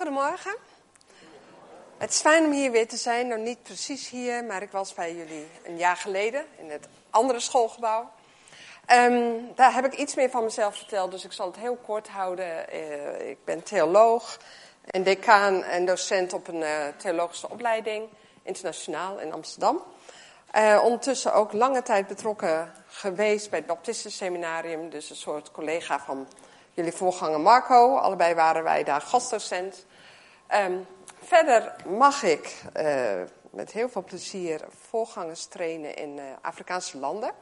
Goedemorgen. Het is fijn om hier weer te zijn. Nou, niet precies hier, maar ik was bij jullie een jaar geleden in het andere schoolgebouw. Ehm, daar heb ik iets meer van mezelf verteld, dus ik zal het heel kort houden. Eh, ik ben theoloog en decaan en docent op een uh, theologische opleiding, internationaal in Amsterdam. Uh, ondertussen ook lange tijd betrokken geweest bij het Baptistenseminarium, dus een soort collega van jullie voorganger Marco. Allebei waren wij daar gastdocent. Um, verder mag ik uh, met heel veel plezier voorgangers trainen in uh, Afrikaanse landen.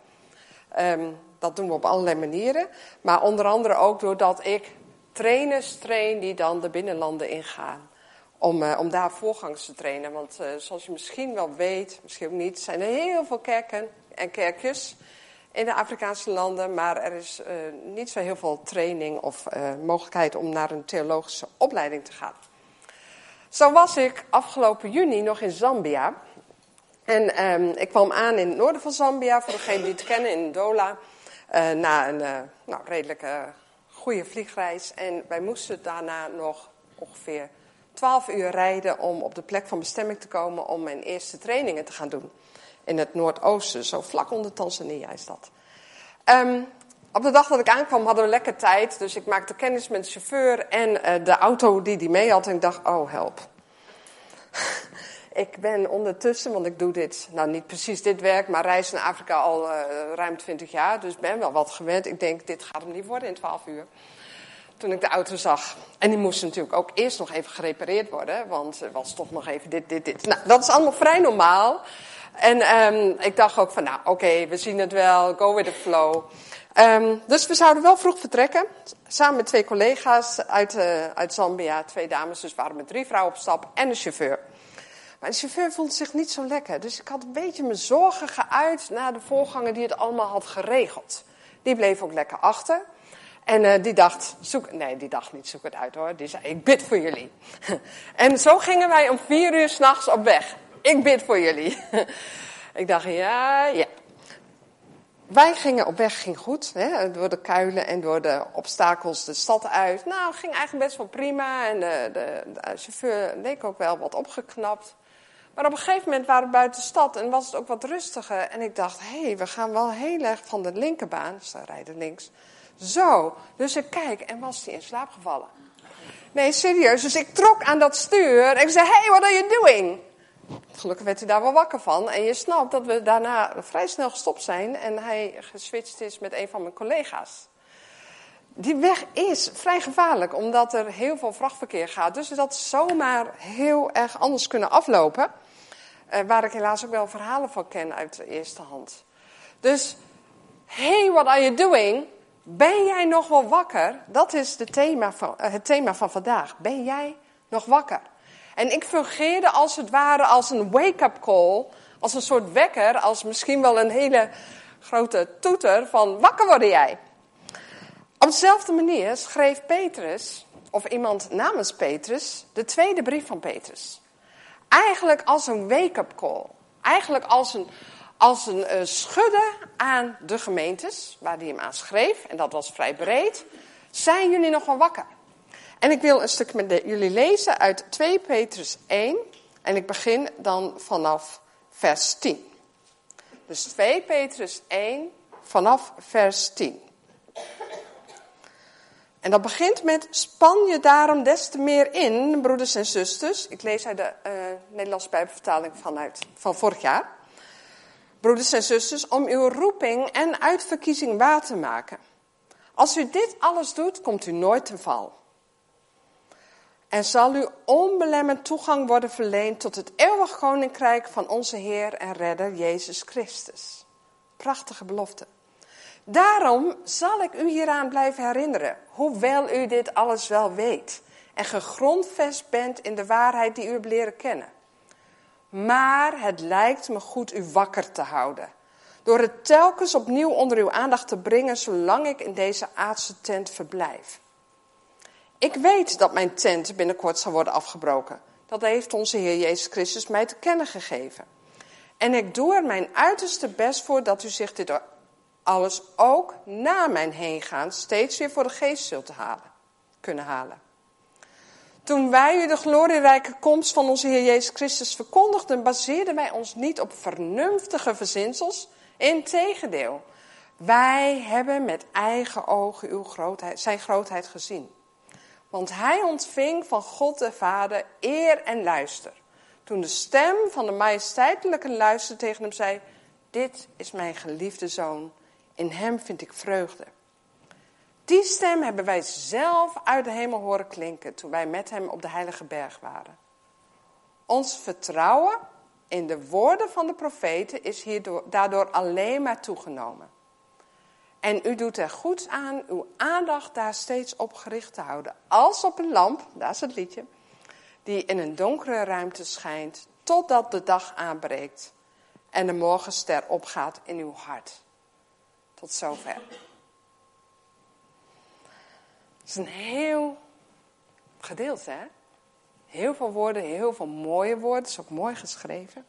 Um, dat doen we op allerlei manieren. Maar onder andere ook doordat ik trainers train die dan de binnenlanden ingaan. Om, uh, om daar voorgangers te trainen. Want zoals je misschien wel weet, misschien ook niet, zijn er heel veel kerken en kerkjes in de Afrikaanse landen, maar er is niet zo heel veel training of mogelijkheid om naar een theologische opleiding te gaan. Zo was ik afgelopen juni nog in Zambia. En um, ik kwam aan in het noorden van Zambia, voor degenen die het kennen, in Dola. Uh, na een nou, redelijk goede vliegreis. En wij moesten daarna nog ongeveer 12 uur rijden om op de plek van bestemming te komen om mijn eerste trainingen te gaan doen in het noordoosten, zo vlak onder Tanzania is dat. Um, op de dag dat ik aankwam hadden we lekker tijd, dus ik maakte kennis met de chauffeur en uh, de auto die die mee had. En ik dacht, oh help. ik ben ondertussen, want ik doe dit, nou niet precies dit werk, maar reis naar Afrika al uh, ruim 20 jaar, dus ben wel wat gewend. Ik denk, dit gaat hem niet worden in 12 uur. Toen ik de auto zag. En die moest natuurlijk ook eerst nog even gerepareerd worden, want er was toch nog even dit, dit, dit. Nou, dat is allemaal vrij normaal. En um, ik dacht ook van, nou oké, we zien het wel, go with the flow. Um, dus we zouden wel vroeg vertrekken, samen met twee collega's uit, uh, uit Zambia, twee dames, dus waren met drie vrouwen op stap en een chauffeur. Maar de chauffeur voelde zich niet zo lekker, dus ik had een beetje mijn zorgen geuit naar de voorganger die het allemaal had geregeld. Die bleef ook lekker achter. En uh, die dacht, zoek, nee, die dacht niet, zoek het uit hoor. Die zei, ik bid voor jullie. en zo gingen wij om vier uur s'nachts op weg ik bid voor jullie. ik dacht, ja, ja. Wij gingen op weg, ging goed. Hè, door de kuilen en door de obstakels de stad uit. Nou, ging eigenlijk best wel prima. En de, de, chauffeur leek ook wel wat opgeknapt. Maar op een gegeven moment waren we buiten de stad en was het ook wat rustiger. En ik dacht, hé, hey, we gaan wel heel erg van de linkerbaan, dus daar rijden links. Zo, dus ik kijk en was hij in slaap gevallen. Nee, serieus. Dus ik trok aan dat stuur en ik zei, hey, what are you doing? Gelukkig werd hij daar wel wakker van. En je snapt dat we daarna vrij snel gestopt zijn en hij geswitcht is met een van mijn collega's. Die weg is vrij gevaarlijk, omdat er heel veel vrachtverkeer gaat. Dus dat zomaar heel erg anders kunnen aflopen. Uh, waar ik helaas ook wel verhalen van ken uit de eerste hand. Dus, hey, what are you doing? Ben jij nog wel wakker? Dat is de thema van, uh, het thema van vandaag. Ben jij nog wakker? En ik fungeerde als het ware als een wake-up call, als een soort wekker, als misschien wel een hele grote toeter van wakker worden jij. Op dezelfde manier schreef Petrus, of iemand namens Petrus, de tweede brief van Petrus. Eigenlijk als een wake-up call. Eigenlijk als een, als een uh, schudden aan de gemeentes waar hij hem aan schreef, en dat was vrij breed. Zijn jullie nog wel wakker? En ik wil een stuk met jullie lezen uit 2 Petrus 1. En ik begin dan vanaf vers 10. Dus 2 Petrus 1 vanaf vers 10. En dat begint met: Span je daarom des te meer in, broeders en zusters. Ik lees uit de uh, Nederlandse Bijbelvertaling vanuit, van vorig jaar. Broeders en zusters, om uw roeping en uitverkiezing waar te maken. Als u dit alles doet, komt u nooit te val. En zal u onbelemmerd toegang worden verleend tot het eeuwig koninkrijk van onze Heer en Redder Jezus Christus. Prachtige belofte. Daarom zal ik u hieraan blijven herinneren, hoewel u dit alles wel weet en gegrondvest bent in de waarheid die u hebt leren kennen. Maar het lijkt me goed u wakker te houden, door het telkens opnieuw onder uw aandacht te brengen zolang ik in deze aardse tent verblijf. Ik weet dat mijn tent binnenkort zal worden afgebroken. Dat heeft onze Heer Jezus Christus mij te kennen gegeven. En ik doe er mijn uiterste best voor dat u zich dit alles ook na mijn heen gaan steeds weer voor de geest zult halen, kunnen halen. Toen wij u de glorierijke komst van onze Heer Jezus Christus verkondigden, baseerden wij ons niet op vernuftige verzinsels. Integendeel, wij hebben met eigen ogen uw grootheid, zijn grootheid gezien. Want hij ontving van God de Vader eer en luister. Toen de stem van de majesteitelijke luister tegen hem zei: Dit is mijn geliefde zoon, in hem vind ik vreugde. Die stem hebben wij zelf uit de hemel horen klinken toen wij met hem op de Heilige Berg waren. Ons vertrouwen in de woorden van de profeten is hierdoor, daardoor alleen maar toegenomen. En u doet er goed aan uw aandacht daar steeds op gericht te houden. Als op een lamp, daar is het liedje, die in een donkere ruimte schijnt, totdat de dag aanbreekt en de morgenster opgaat in uw hart. Tot zover. Het is een heel gedeelte, hè? Heel veel woorden, heel veel mooie woorden. Is ook mooi geschreven.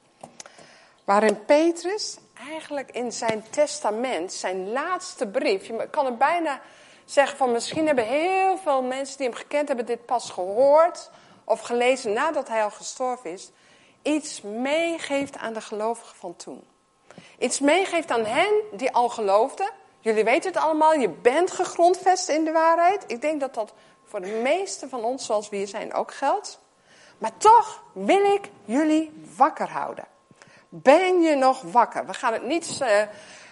Waarin Petrus eigenlijk in zijn testament, zijn laatste brief, je kan er bijna zeggen van misschien hebben heel veel mensen die hem gekend hebben dit pas gehoord of gelezen nadat hij al gestorven is, iets meegeeft aan de gelovigen van toen. Iets meegeeft aan hen die al geloofden. Jullie weten het allemaal, je bent gegrondvest in de waarheid. Ik denk dat dat voor de meesten van ons, zoals we hier zijn, ook geldt. Maar toch wil ik jullie wakker houden. Ben je nog wakker? We gaan het niet uh,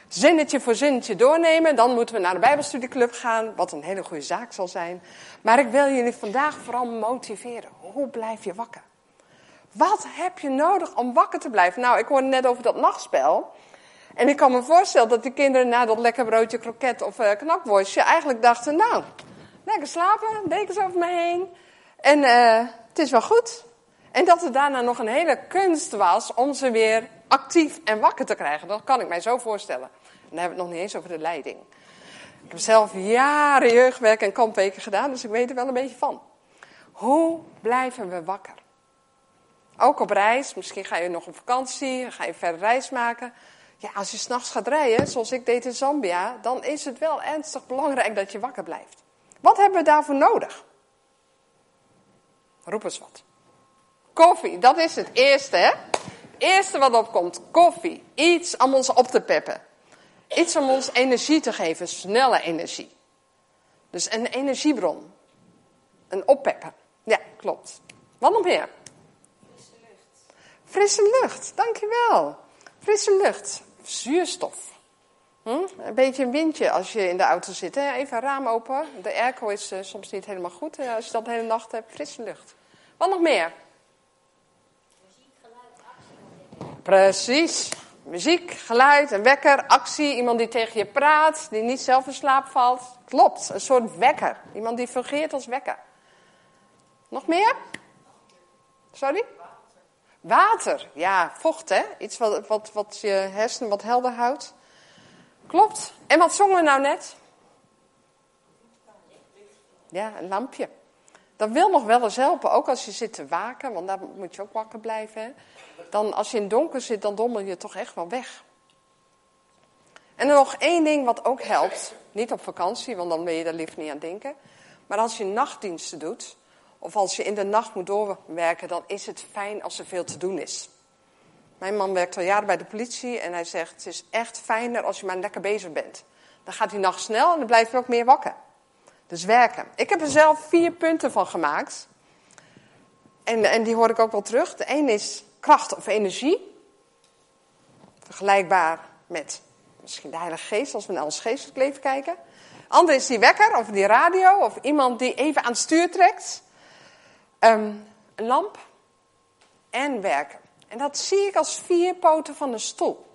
zinnetje voor zinnetje doornemen. Dan moeten we naar de Bijbelstudieclub gaan, wat een hele goede zaak zal zijn. Maar ik wil jullie vandaag vooral motiveren. Hoe blijf je wakker? Wat heb je nodig om wakker te blijven? Nou, ik hoorde net over dat nachtspel. En ik kan me voorstellen dat die kinderen na dat lekker broodje kroket of uh, knakworstje eigenlijk dachten, nou, lekker slapen, dekens over me heen. En uh, het is wel goed. En dat het daarna nog een hele kunst was om ze weer actief en wakker te krijgen. Dat kan ik mij zo voorstellen. En dan hebben we het nog niet eens over de leiding. Ik heb zelf jaren jeugdwerk en kampweken gedaan, dus ik weet er wel een beetje van. Hoe blijven we wakker? Ook op reis, misschien ga je nog op vakantie, ga je verder reis maken. Ja, als je s'nachts gaat rijden, zoals ik deed in Zambia, dan is het wel ernstig belangrijk dat je wakker blijft. Wat hebben we daarvoor nodig? Roep eens wat. Koffie, dat is het eerste, hè? eerste wat opkomt, koffie. Iets om ons op te peppen. Iets om ons energie te geven, snelle energie. Dus een energiebron. Een oppeppen. Ja, klopt. Wat nog meer? Frisse lucht. Frisse lucht, dankjewel. Frisse lucht. Zuurstof. Hm? Een beetje een windje als je in de auto zit. Hè? Even een raam open. De airco is uh, soms niet helemaal goed uh, als je dat de hele nacht hebt. Frisse lucht. Wat nog meer? Precies. Muziek, geluid, een wekker, actie, iemand die tegen je praat, die niet zelf in slaap valt. Klopt, een soort wekker. Iemand die fungeert als wekker. Nog meer? Sorry? Water, ja, vocht hè. Iets wat, wat, wat je hersenen wat helder houdt. Klopt. En wat zongen we nou net? Ja, een lampje. Dat wil nog wel eens helpen, ook als je zit te waken, want daar moet je ook wakker blijven. Hè? Dan als je in het donker zit, dan dommel je toch echt wel weg. En dan nog één ding wat ook helpt. Niet op vakantie, want dan ben je daar liefst niet aan denken. Maar als je nachtdiensten doet, of als je in de nacht moet doorwerken, dan is het fijn als er veel te doen is. Mijn man werkt al jaren bij de politie en hij zegt: Het is echt fijner als je maar lekker bezig bent. Dan gaat die nacht snel en dan blijf je ook meer wakker. Dus werken. Ik heb er zelf vier punten van gemaakt. En, en die hoor ik ook wel terug. De een is kracht of energie. Vergelijkbaar met misschien de Heilige Geest, als we naar ons geestelijk leven kijken. Ander is die wekker of die radio of iemand die even aan het stuur trekt. Ehm, een lamp en werken. En dat zie ik als vier poten van een stoel.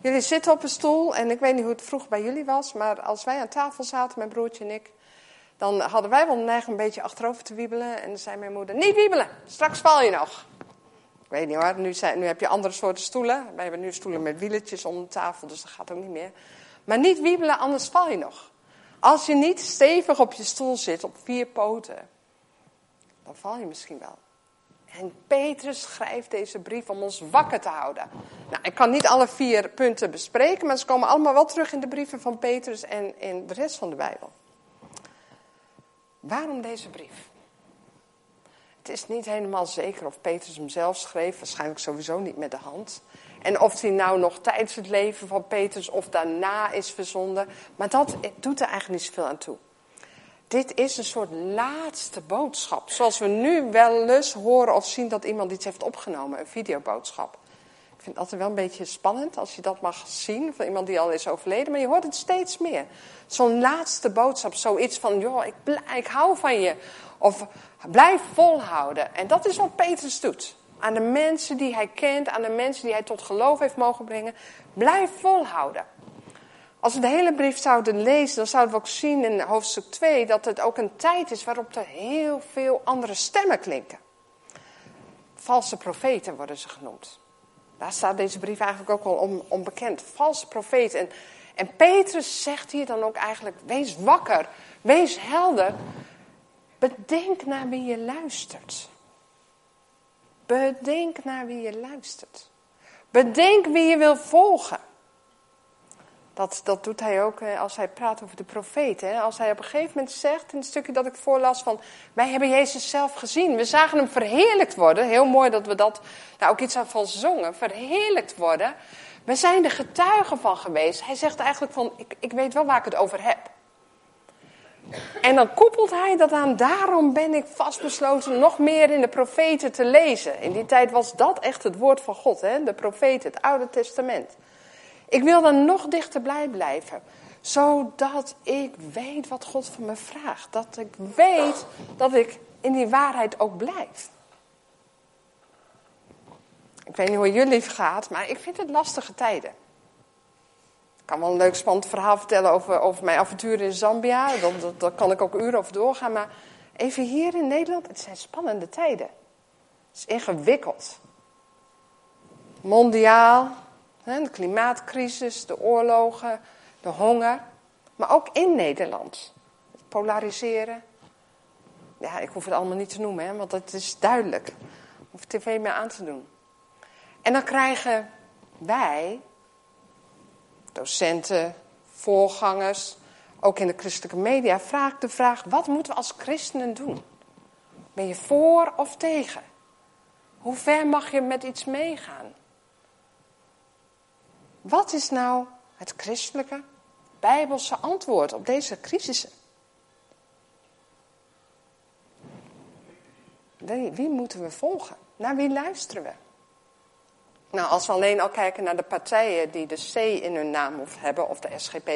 Jullie zitten op een stoel en ik weet niet hoe het vroeg bij jullie was, maar als wij aan tafel zaten, mijn broertje en ik, dan hadden wij wel neiging een beetje achterover te wiebelen. En dan zei mijn moeder, niet wiebelen, straks val je nog. Ik weet niet hoor, nu, nu heb je andere soorten stoelen. Wij hebben nu stoelen met wieletjes om de tafel, dus dat gaat ook niet meer. Maar niet wiebelen, anders val je nog. Als je niet stevig op je stoel zit, op vier poten, dan val je misschien wel. En Petrus schrijft deze brief om ons wakker te houden. Nou, ik kan niet alle vier punten bespreken, maar ze komen allemaal wel terug in de brieven van Petrus en in de rest van de Bijbel. Waarom deze brief? Het is niet helemaal zeker of Petrus hem zelf schreef, waarschijnlijk sowieso niet met de hand. En of hij nou nog tijdens het leven van Petrus of daarna is verzonden. Maar dat doet er eigenlijk niet zoveel aan toe. Dit is een soort laatste boodschap. Zoals we nu wel eens horen of zien dat iemand iets heeft opgenomen, een videoboodschap. Ik vind het altijd wel een beetje spannend als je dat mag zien van iemand die al is overleden. Maar je hoort het steeds meer. Zo'n laatste boodschap, zoiets van, joh, ik, ik hou van je. Of blijf volhouden. En dat is wat Petrus doet. Aan de mensen die hij kent, aan de mensen die hij tot geloof heeft mogen brengen. Blijf volhouden. Als we de hele brief zouden lezen, dan zouden we ook zien in hoofdstuk 2 dat het ook een tijd is waarop er heel veel andere stemmen klinken. Valse profeten worden ze genoemd. Daar staat deze brief eigenlijk ook al onbekend. Valse profeten. En, en Petrus zegt hier dan ook eigenlijk: wees wakker, wees helder. Bedenk naar wie je luistert. Bedenk naar wie je luistert. Bedenk wie je wil volgen. Dat, dat doet hij ook eh, als hij praat over de profeten. Als hij op een gegeven moment zegt, in het stukje dat ik voorlas, van wij hebben Jezus zelf gezien. We zagen hem verheerlijkt worden. Heel mooi dat we dat daar ook iets van zongen. Verheerlijkt worden. We zijn er getuigen van geweest. Hij zegt eigenlijk van, ik, ik weet wel waar ik het over heb. En dan koppelt hij dat aan, daarom ben ik vastbesloten nog meer in de profeten te lezen. In die tijd was dat echt het woord van God, hè? de profeten, het Oude Testament. Ik wil dan nog dichterbij blijven, zodat ik weet wat God van me vraagt. Dat ik weet dat ik in die waarheid ook blijf. Ik weet niet hoe jullie gaat, maar ik vind het lastige tijden. Ik kan wel een leuk spannend verhaal vertellen over, over mijn avonturen in Zambia. Daar kan ik ook uren over doorgaan. Maar even hier in Nederland, het zijn spannende tijden. Het is ingewikkeld. Mondiaal, de klimaatcrisis, de oorlogen, de honger. Maar ook in Nederland. Polariseren. Ja, ik hoef het allemaal niet te noemen, hè, want het is duidelijk. Of tv meer aan te doen. En dan krijgen wij, docenten, voorgangers, ook in de christelijke media, vaak de vraag: wat moeten we als christenen doen? Ben je voor of tegen? Hoe ver mag je met iets meegaan? Wat is nou het christelijke, bijbelse antwoord op deze crisissen? Wie moeten we volgen? Naar wie luisteren we? Nou, als we alleen al kijken naar de partijen die de C in hun naam hebben, of de SGP,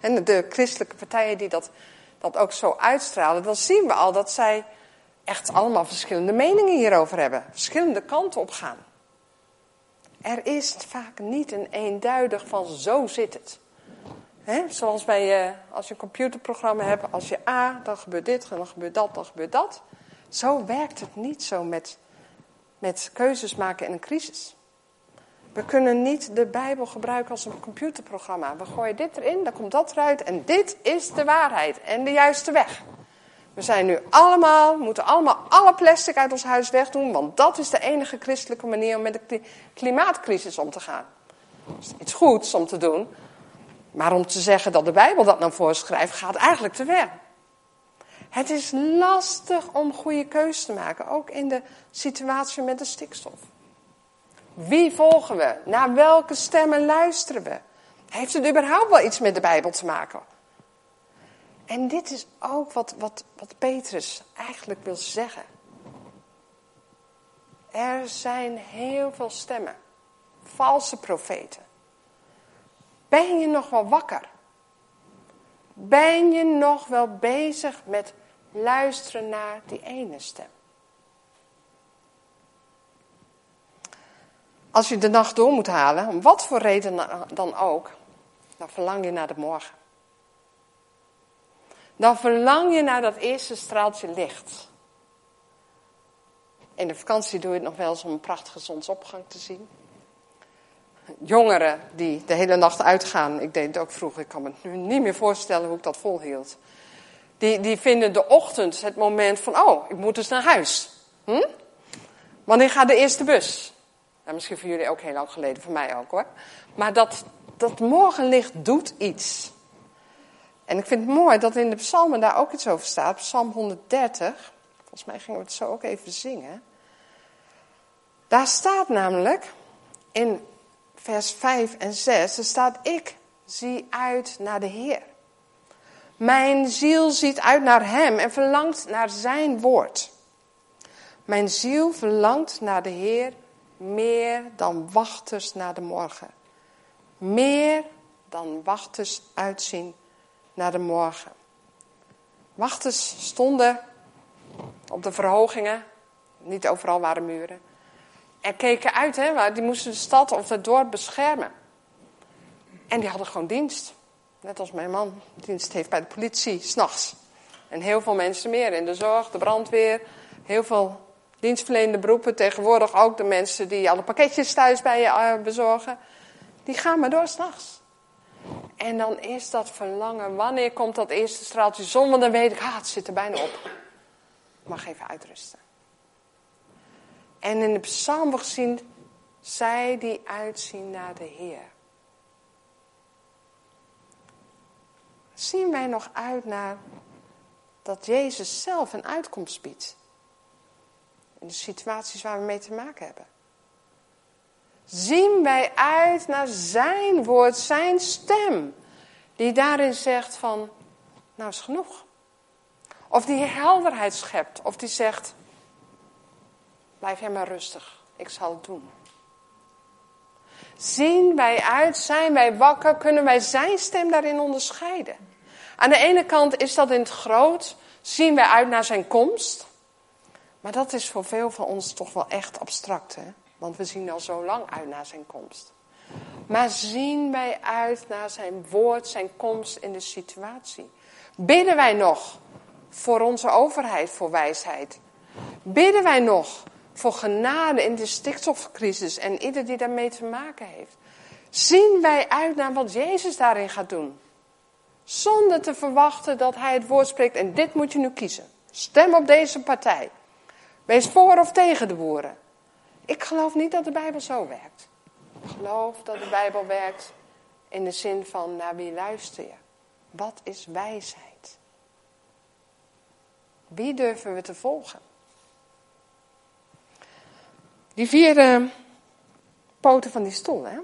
en de christelijke partijen die dat, dat ook zo uitstralen, dan zien we al dat zij echt allemaal verschillende meningen hierover hebben, verschillende kanten op gaan. Er is vaak niet een eenduidig van zo zit het. zoals bij, uh, als je een computerprogramma hebt, als je A, dan gebeurt dit, dan gebeurt dat, dan gebeurt dat. Zo werkt het niet zo met, met keuzes maken in een crisis. We kunnen niet de Bijbel gebruiken als een computerprogramma. We gooien dit erin, dan komt dat eruit en dit is de waarheid en de juiste weg. We zijn nu allemaal, moeten allemaal alle plastic uit ons huis wegdoen, want dat is de enige christelijke manier om met de klimaatcrisis om te gaan. Dat is iets goeds om te doen, maar om te zeggen dat de Bijbel dat nou voorschrijft, gaat eigenlijk te ver. Het is lastig om goede keuzes te maken, ook in de situatie met de stikstof. Wie volgen we? Naar welke stemmen luisteren we? Heeft het überhaupt wel iets met de Bijbel te maken? En dit is ook wat, wat, wat Petrus eigenlijk wil zeggen. Er zijn heel veel stemmen, valse profeten. Ben je nog wel wakker? Ben je nog wel bezig met luisteren naar die ene stem? Als je de nacht door moet halen, om wat voor reden dan ook, dan verlang je naar de morgen. Dan verlang je naar dat eerste straaltje licht. In de vakantie doe je het nog wel eens om een prachtige zonsopgang te zien. Jongeren die de hele nacht uitgaan, ik deed het ook vroeger, ik kan me nu niet meer voorstellen hoe ik dat volhield. Die, die vinden de ochtend het moment van, oh, ik moet dus naar huis. Hm? Wanneer gaat de eerste bus? Nou, misschien voor jullie ook heel lang geleden, voor mij ook hoor. Maar dat, dat morgenlicht doet iets. En ik vind het mooi dat in de psalmen daar ook iets over staat. Psalm 130, volgens Volgens mij gingen we het zo ook even zingen. Daar staat namelijk in vers 5 en 6, er staat ik zie uit naar de Heer. Mijn ziel ziet uit naar Hem en verlangt naar Zijn woord. Mijn ziel verlangt naar de Heer meer dan wachters naar de morgen. Meer dan wachters uitzien naar de morgen. Wachters stonden op de verhogingen, niet overal waren muren. En keken uit, hè, die moesten de stad of het dorp beschermen. En die hadden gewoon dienst. Net als mijn man dienst heeft bij de politie, s'nachts. En heel veel mensen meer in de zorg, de brandweer. Heel veel dienstverlenende beroepen. Tegenwoordig ook de mensen die alle pakketjes thuis bij je eh, bezorgen. Die gaan maar door s'nachts. En dan is dat verlangen. Wanneer komt dat eerste straaltje zon? Want dan weet ik, ah, het zit er bijna op. Mag even uitrusten. En in de psalm gezien, zij die uitzien naar de Heer. Zien wij nog uit naar dat Jezus zelf een uitkomst biedt? In de situaties waar we mee te maken hebben. Zien wij uit naar zijn woord, zijn stem. Die daarin zegt van, nou is genoeg. Of die helderheid schept. Of die zegt, blijf jij maar rustig. Ik zal het doen. Zien wij uit, zijn wij wakker, kunnen wij zijn stem daarin onderscheiden. Aan de ene kant is dat in het groot, zien wij uit naar zijn komst. Maar dat is voor veel van ons toch wel echt abstract, hè? Want we zien al zo lang uit naar zijn komst. Maar zien wij uit naar zijn woord, zijn komst in de situatie? Bidden wij nog voor onze overheid, voor wijsheid? Bidden wij nog voor genade in de stikstofcrisis en ieder die daarmee te maken heeft? Zien wij uit naar wat Jezus daarin gaat doen? Zonder te verwachten dat hij het woord spreekt en dit moet je nu kiezen. Stem op deze partij. Wees voor of tegen de boeren. Ik geloof niet dat de Bijbel zo werkt. Ik geloof dat de Bijbel werkt in de zin van naar wie luister je? Wat is wijsheid? Wie durven we te volgen? Die vier uh, poten van die stoel, hè?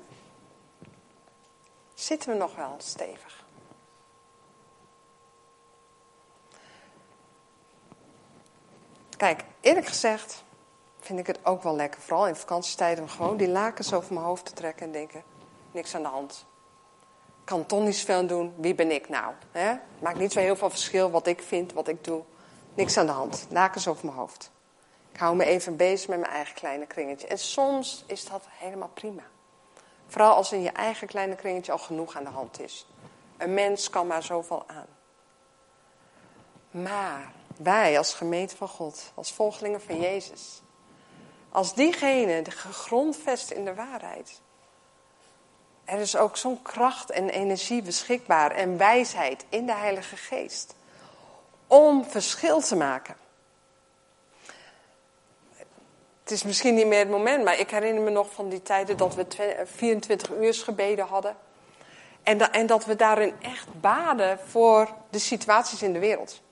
Zitten we nog wel stevig? Kijk, eerlijk gezegd vind ik het ook wel lekker, vooral in vakantietijd, om gewoon die lakens over mijn hoofd te trekken en denken: niks aan de hand. Kan toch niet zoveel doen, wie ben ik nou? Hè? Maakt niet zo heel veel verschil wat ik vind, wat ik doe. Niks aan de hand, lakens over mijn hoofd. Ik hou me even bezig met mijn eigen kleine kringetje. En soms is dat helemaal prima. Vooral als in je eigen kleine kringetje al genoeg aan de hand is. Een mens kan maar zoveel aan. Maar wij als gemeente van God, als volgelingen van Jezus, als diegene gegrondvest in de waarheid. Er is ook zo'n kracht en energie beschikbaar en wijsheid in de Heilige Geest om verschil te maken. Het is misschien niet meer het moment, maar ik herinner me nog van die tijden dat we 24 uur gebeden hadden. En, en dat we daarin echt baden voor de situaties in de wereld.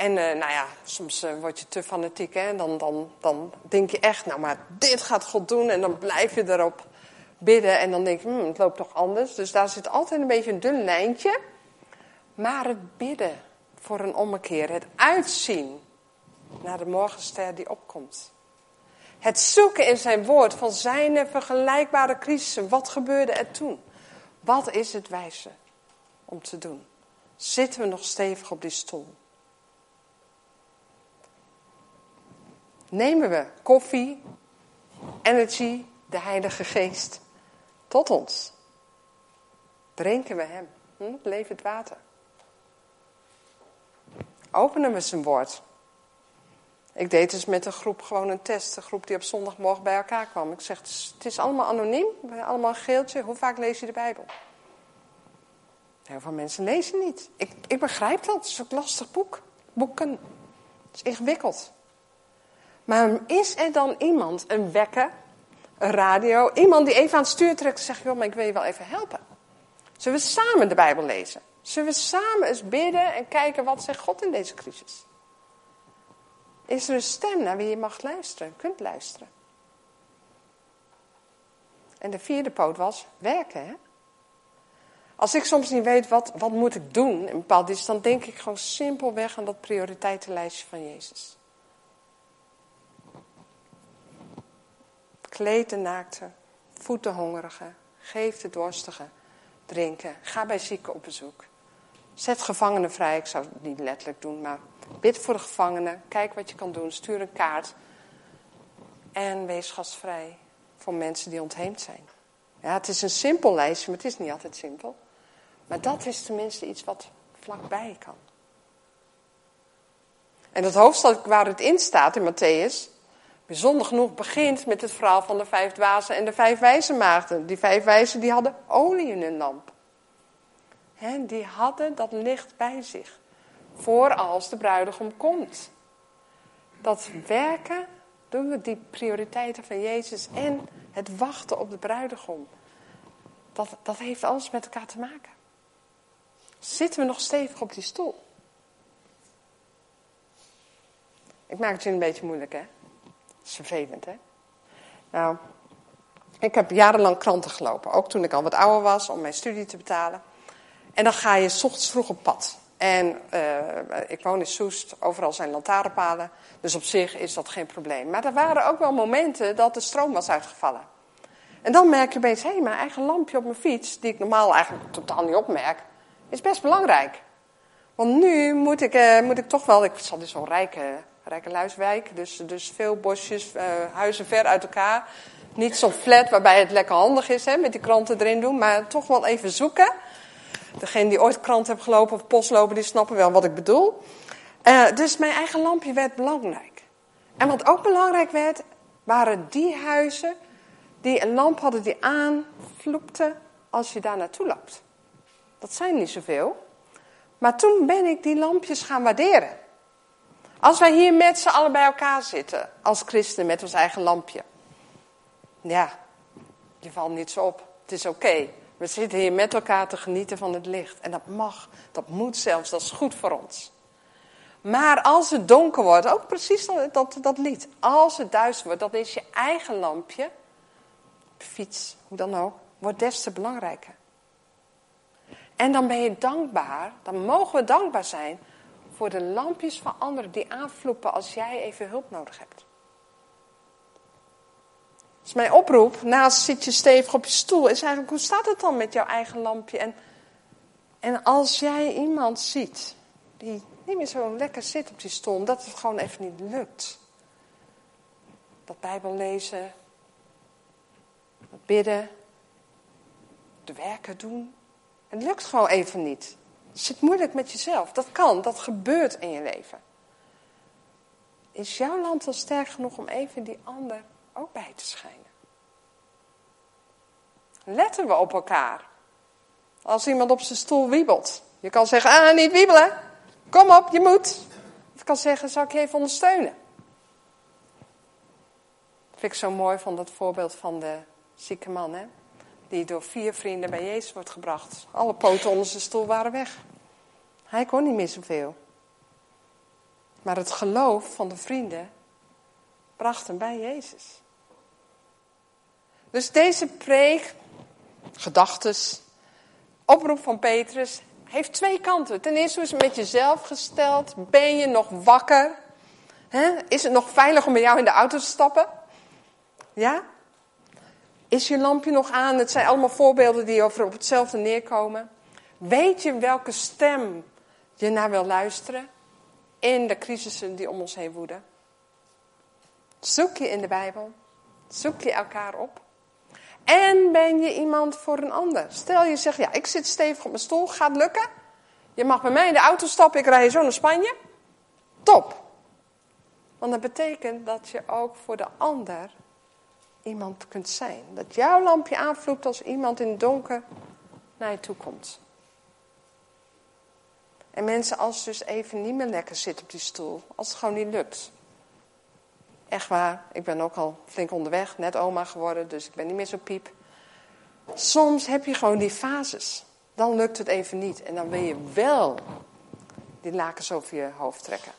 En uh, nou ja, soms uh, word je te fanatiek hè? Dan, dan, dan denk je echt, nou maar dit gaat God doen. En dan blijf je erop bidden en dan denk je, hmm, het loopt toch anders. Dus daar zit altijd een beetje een dun lijntje. Maar het bidden voor een ommekeer, het uitzien naar de morgenster die opkomt. Het zoeken in zijn woord van zijn vergelijkbare crisissen. Wat gebeurde er toen? Wat is het wijze om te doen? Zitten we nog stevig op die stoel? Nemen we koffie, energy, de Heilige Geest tot ons. Drinken we Hem, hm? levend water. Openen we zijn woord. Ik deed dus met een groep gewoon een test. Een groep die op zondagmorgen bij elkaar kwam. Ik zeg, het is allemaal anoniem. Allemaal een geeltje. Hoe vaak lees je de Bijbel? Heel veel mensen lezen niet. Ik, ik begrijp dat. Het is ook lastig boek. Boeken. Het is ingewikkeld. Maar is er dan iemand, een wekker, een radio, iemand die even aan het stuur trekt en zegt: Joh, maar ik wil je wel even helpen? Zullen we samen de Bijbel lezen? Zullen we samen eens bidden en kijken wat zegt God in deze crisis? is er een stem naar wie je mag luisteren, kunt luisteren. En de vierde poot was werken. Als ik soms niet weet wat, wat moet ik doen in bepaald iets, dan denk ik gewoon simpelweg aan dat prioriteitenlijstje van Jezus. Kleed de naakte, voed de hongerige, geef de dorstige, drinken. Ga bij zieken op bezoek. Zet gevangenen vrij. Ik zou het niet letterlijk doen, maar bid voor de gevangenen. Kijk wat je kan doen. Stuur een kaart. En wees gastvrij voor mensen die ontheemd zijn. Ja, het is een simpel lijstje, maar het is niet altijd simpel. Maar dat is tenminste iets wat vlakbij kan. En het hoofdstuk waar het in staat in Matthäus, bijzonder genoeg, begint met het verhaal van de vijf dwazen en de vijf wijze maagden. Die vijf wijzen die hadden olie in hun lamp. He, die hadden dat licht bij zich. Voor als de bruidegom komt. Dat werken doen we die prioriteiten van Jezus en het wachten op de bruidegom. Dat, dat heeft alles met elkaar te maken. Zitten we nog stevig op die stoel? Ik maak het je een beetje moeilijk, hè? Dat is vervelend, hè? Nou, ik heb jarenlang kranten gelopen. Ook toen ik al wat ouder was, om mijn studie te betalen. En dan ga je s ochtends vroeg op pad. En uh, ik woon in Soest, overal zijn lantaarnpalen. Dus op zich is dat geen probleem. Maar er waren ook wel momenten dat de stroom was uitgevallen. En dan merk je opeens, hé, mijn eigen lampje op mijn fiets, die ik normaal eigenlijk totaal niet opmerk, is best belangrijk. Want nu moet ik, uh, moet ik toch wel, ik zat in zo'n rijke, rijke luiswijk, dus, dus veel bosjes, uh, huizen ver uit elkaar. Niet zo'n flat waarbij het lekker handig is, hè, met die kranten erin doen, maar toch wel even zoeken. Degene die ooit krant hebben gelopen of post lopen, die snappen wel wat ik bedoel. Uh, dus mijn eigen lampje werd belangrijk. En wat ook belangrijk werd, waren die huizen die een lamp hadden die aanvloekte als je daar naartoe loopt. Dat zijn niet zoveel. Maar toen ben ik die lampjes gaan waarderen. Als wij hier met z'n allen bij elkaar zitten, als christenen met ons eigen lampje. Ja, je valt niet zo op. Het is oké. We zitten hier met elkaar te genieten van het licht. En dat mag, dat moet zelfs, dat is goed voor ons. Maar als het donker wordt, ook precies dat, dat, dat lied. Als het duister wordt, dat is je eigen lampje. Fiets, hoe dan ook, wordt des te belangrijker. En dan ben je dankbaar, dan mogen we dankbaar zijn voor de lampjes van anderen die aanvloepen als jij even hulp nodig hebt. Dus mijn oproep, naast zit je stevig op je stoel, is eigenlijk hoe staat het dan met jouw eigen lampje? En, en als jij iemand ziet die niet meer zo lekker zit op die stoel, omdat het gewoon even niet lukt. Dat Bijbel lezen, dat bidden, de werken doen. Het lukt gewoon even niet. Zit moeilijk met jezelf. Dat kan, dat gebeurt in je leven. Is jouw land al sterk genoeg om even die ander ook bij te schijnen? Letten we op elkaar? Als iemand op zijn stoel wiebelt. Je kan zeggen, ah, niet wiebelen. Kom op, je moet. Of kan zeggen, zal ik je even ondersteunen? Dat vind ik zo mooi van dat voorbeeld van de zieke man, hè? Die door vier vrienden bij Jezus wordt gebracht. Alle poten onder zijn stoel waren weg. Hij kon niet meer zoveel. Maar het geloof van de vrienden bracht hem bij Jezus. Dus deze preek, gedachtes, oproep van Petrus, heeft twee kanten. Ten eerste, is het met jezelf gesteld? Ben je nog wakker? Is het nog veilig om bij jou in de auto te stappen? Ja? Is je lampje nog aan? Het zijn allemaal voorbeelden die over op hetzelfde neerkomen. Weet je welke stem je naar wil luisteren in de crisissen die om ons heen woeden? Zoek je in de Bijbel. Zoek je elkaar op. En ben je iemand voor een ander? Stel je zegt, ja, ik zit stevig op mijn stoel, gaat lukken? Je mag bij mij in de auto stappen, ik rij zo naar Spanje. Top. Want dat betekent dat je ook voor de ander iemand kunt zijn. Dat jouw lampje aanvloekt als iemand in het donker naar je toe komt. En mensen, als het dus even niet meer lekker zit op die stoel, als het gewoon niet lukt. Echt waar, ik ben ook al flink onderweg, net oma geworden, dus ik ben niet meer zo piep. Soms heb je gewoon die fases. Dan lukt het even niet en dan wil je wel die lakens over je hoofd trekken.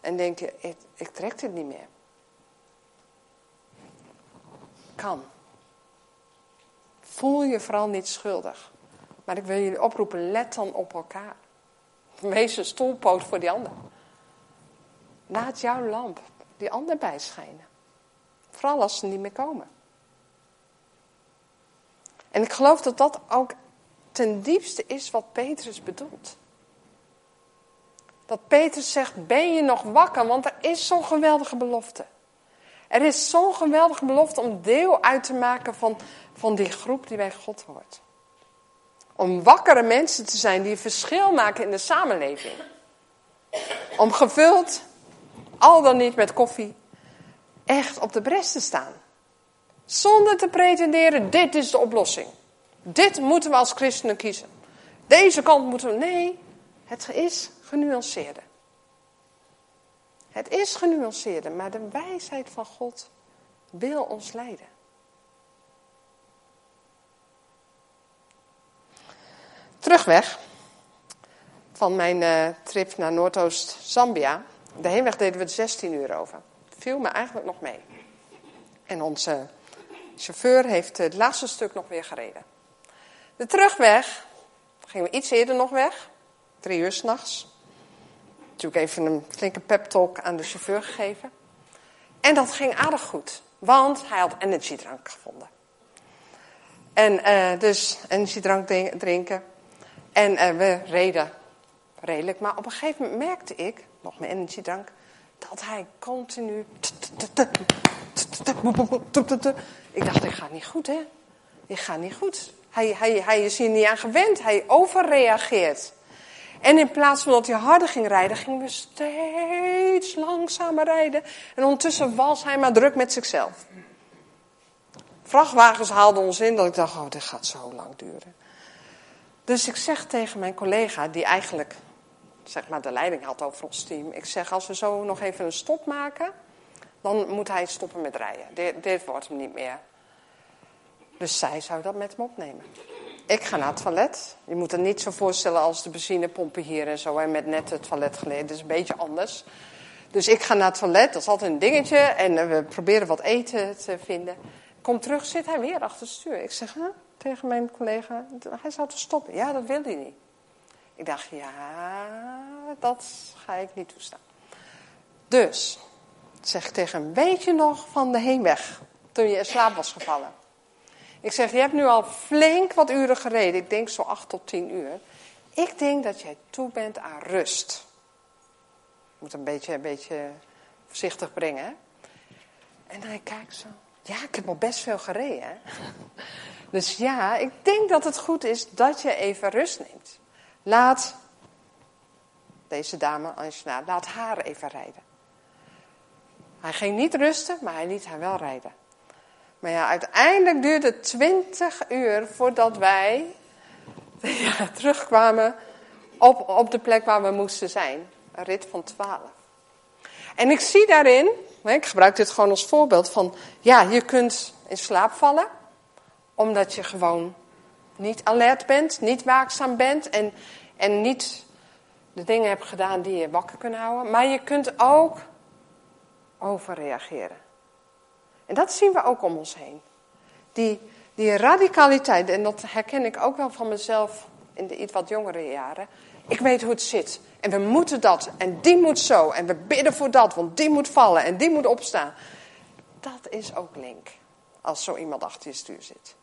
en denk je, ik, ik trek dit niet meer. Kan. Voel je vooral niet schuldig. Maar ik wil jullie oproepen, let dan op elkaar. Wees een stoelpoot voor die ander. Laat jouw lamp die ander bijschijnen. Vooral als ze niet meer komen. En ik geloof dat dat ook ten diepste is wat Petrus bedoelt. Dat Petrus zegt, ben je nog wakker? Want er is zo'n geweldige belofte. Er is zo'n geweldige belofte om deel uit te maken van, van die groep die bij God hoort. Om wakkere mensen te zijn die verschil maken in de samenleving. Om gevuld, al dan niet met koffie, echt op de bres te staan. Zonder te pretenderen, dit is de oplossing. Dit moeten we als christenen kiezen. Deze kant moeten we. Nee, het is genuanceerder. Het is genuanceerder, maar de wijsheid van God wil ons leiden. Terugweg van mijn uh, trip naar Noordoost-Zambia. De heenweg deden we er 16 uur over. Viel me eigenlijk nog mee. En onze chauffeur heeft het laatste stuk nog weer gereden. De terugweg gingen we iets eerder nog weg. Drie uur s'nachts. Natuurlijk even een flinke pep talk aan de chauffeur gegeven. En dat ging aardig goed. Want hij had energiedrank gevonden. En uh, dus energiedrank drinken. En uh, we reden redelijk. Maar op een gegeven moment merkte ik, nog mijn energiedrank, dat hij continu. Ik dacht, ik ga niet goed, hè? Ik ga niet goed. Hij, hij, hij is hier niet aan gewend. Hij overreageert. En in plaats van dat hij harder ging rijden, gingen we steeds langzamer rijden. En ondertussen was hij maar druk met zichzelf. Vrachtwagens haalden ons in dat ik dacht, oh, dit gaat zo lang duren. Dus ik zeg tegen mijn collega, die eigenlijk zeg maar, de leiding had over ons team. Ik zeg, als we zo nog even een stop maken, dan moet hij stoppen met rijden. Dit, dit wordt hem niet meer. Dus zij zou dat met hem opnemen. Ik ga naar het toilet. Je moet het niet zo voorstellen als de benzinepompen hier en zo. En met net het toilet geleden. Is een beetje anders. Dus ik ga naar het toilet. Dat is altijd een dingetje. En eh, we proberen wat eten te vinden. Kom terug, zit hij weer achter het stuur. Ik zeg tegen mijn collega, hij zou te stoppen. Ja, dat wil hij niet. Ik dacht, ja, dat ga ik niet toestaan. Dus, zeg tegen hem, weet je nog van de heenweg? Toen je in slaap was gevallen. Ik zeg, je hebt nu al flink wat uren gereden. Ik denk zo acht tot tien uur. Ik denk dat jij toe bent aan rust. Ik moet een beetje, een beetje voorzichtig brengen. Hè? En hij kijkt zo. Ja, ik heb al best veel gereden. Dus ja, ik denk dat het goed is dat je even rust neemt. Laat deze dame, Angela, laat haar even rijden. Hij ging niet rusten, maar hij liet haar wel rijden. Maar ja, uiteindelijk duurde het twintig uur voordat wij ja, terugkwamen op, op de plek waar we moesten zijn. Een rit van twaalf. En ik zie daarin, ik gebruik dit gewoon als voorbeeld van, ja, je kunt in slaap vallen, omdat je gewoon niet alert bent, niet waakzaam bent en, en niet de dingen hebt gedaan die je wakker kunnen houden. Maar je kunt ook overreageren. En dat zien we ook om ons heen. Die, die radicaliteit, en dat herken ik ook wel van mezelf in de iets wat jongere jaren. Ik weet hoe het zit. En we moeten dat. En die moet zo. En we bidden voor dat, want die moet vallen en die moet opstaan. Dat is ook link. Als zo iemand achter je stuur zit.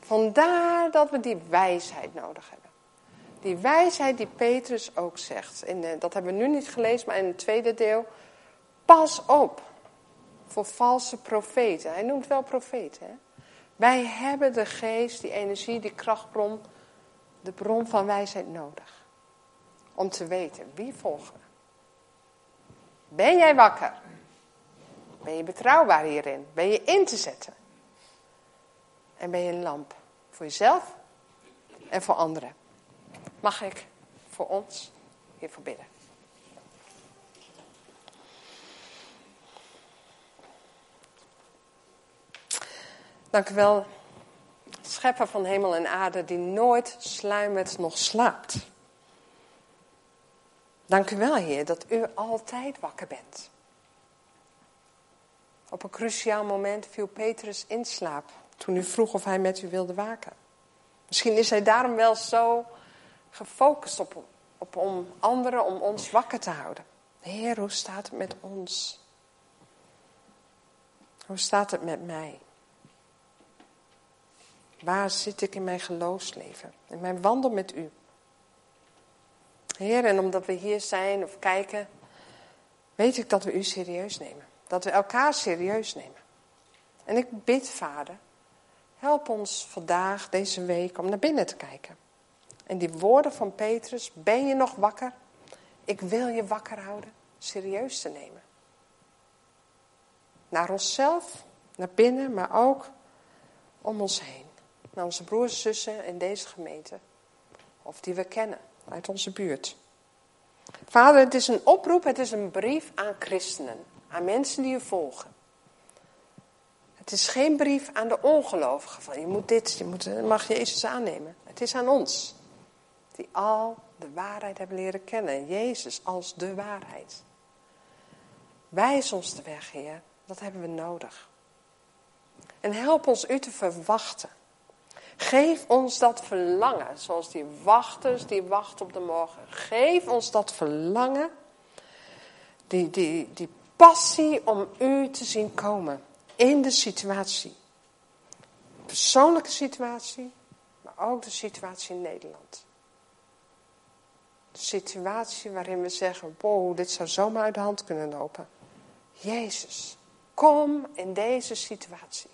Vandaar dat we die wijsheid nodig hebben. Die wijsheid die Petrus ook zegt. De, dat hebben we nu niet gelezen, maar in het tweede deel. Pas op voor valse profeten. Hij noemt wel profeten. Hè? Wij hebben de geest, die energie, die krachtbron, de bron van wijsheid nodig. Om te weten wie volgen. Ben jij wakker? Ben je betrouwbaar hierin? Ben je in te zetten? En ben je een lamp voor jezelf en voor anderen? Mag ik voor ons hiervoor bidden? Dank u wel, schepper van hemel en aarde, die nooit sluimert nog slaapt. Dank u wel, Heer, dat u altijd wakker bent. Op een cruciaal moment viel Petrus in slaap toen u vroeg of hij met u wilde waken. Misschien is hij daarom wel zo gefocust op, op om anderen, om ons wakker te houden. Heer, hoe staat het met ons? Hoe staat het met mij? Waar zit ik in mijn geloofsleven? In mijn wandel met u? Heer, en omdat we hier zijn of kijken, weet ik dat we u serieus nemen. Dat we elkaar serieus nemen. En ik bid, Vader, help ons vandaag, deze week, om naar binnen te kijken. En die woorden van Petrus, ben je nog wakker? Ik wil je wakker houden, serieus te nemen. Naar onszelf, naar binnen, maar ook om ons heen. Naar onze broers en zussen in deze gemeente. Of die we kennen uit onze buurt. Vader, het is een oproep, het is een brief aan christenen. Aan mensen die je volgen. Het is geen brief aan de ongelovigen van je moet dit, je moet, mag Jezus aannemen. Het is aan ons. Die al de waarheid hebben leren kennen. Jezus als de waarheid. Wijs ons de weg, Heer. Dat hebben we nodig. En help ons u te verwachten. Geef ons dat verlangen, zoals die wachters die wachten op de morgen. Geef ons dat verlangen, die, die, die passie om u te zien komen in de situatie. Persoonlijke situatie, maar ook de situatie in Nederland. De situatie waarin we zeggen, wow, dit zou zomaar uit de hand kunnen lopen. Jezus, kom in deze situatie.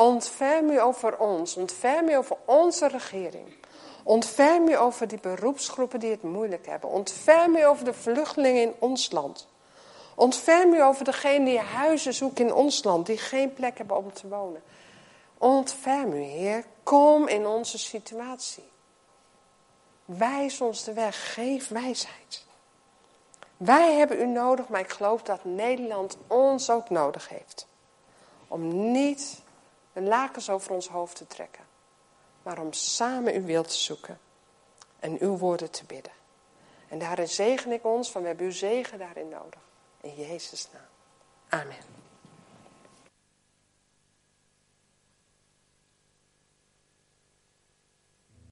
Ontferm u over ons. Ontferm u over onze regering. Ontferm u over die beroepsgroepen die het moeilijk hebben. Ontferm u over de vluchtelingen in ons land. Ontferm u over degenen die huizen zoeken in ons land, die geen plek hebben om te wonen. Ontferm u, Heer. Kom in onze situatie. Wijs ons de weg. Geef wijsheid. Wij hebben u nodig, maar ik geloof dat Nederland ons ook nodig heeft. Om niet de lakens over ons hoofd te trekken, maar om samen uw wil te zoeken en uw woorden te bidden. En daarin zegen ik ons, van we hebben uw zegen daarin nodig. In Jezus' naam. Amen.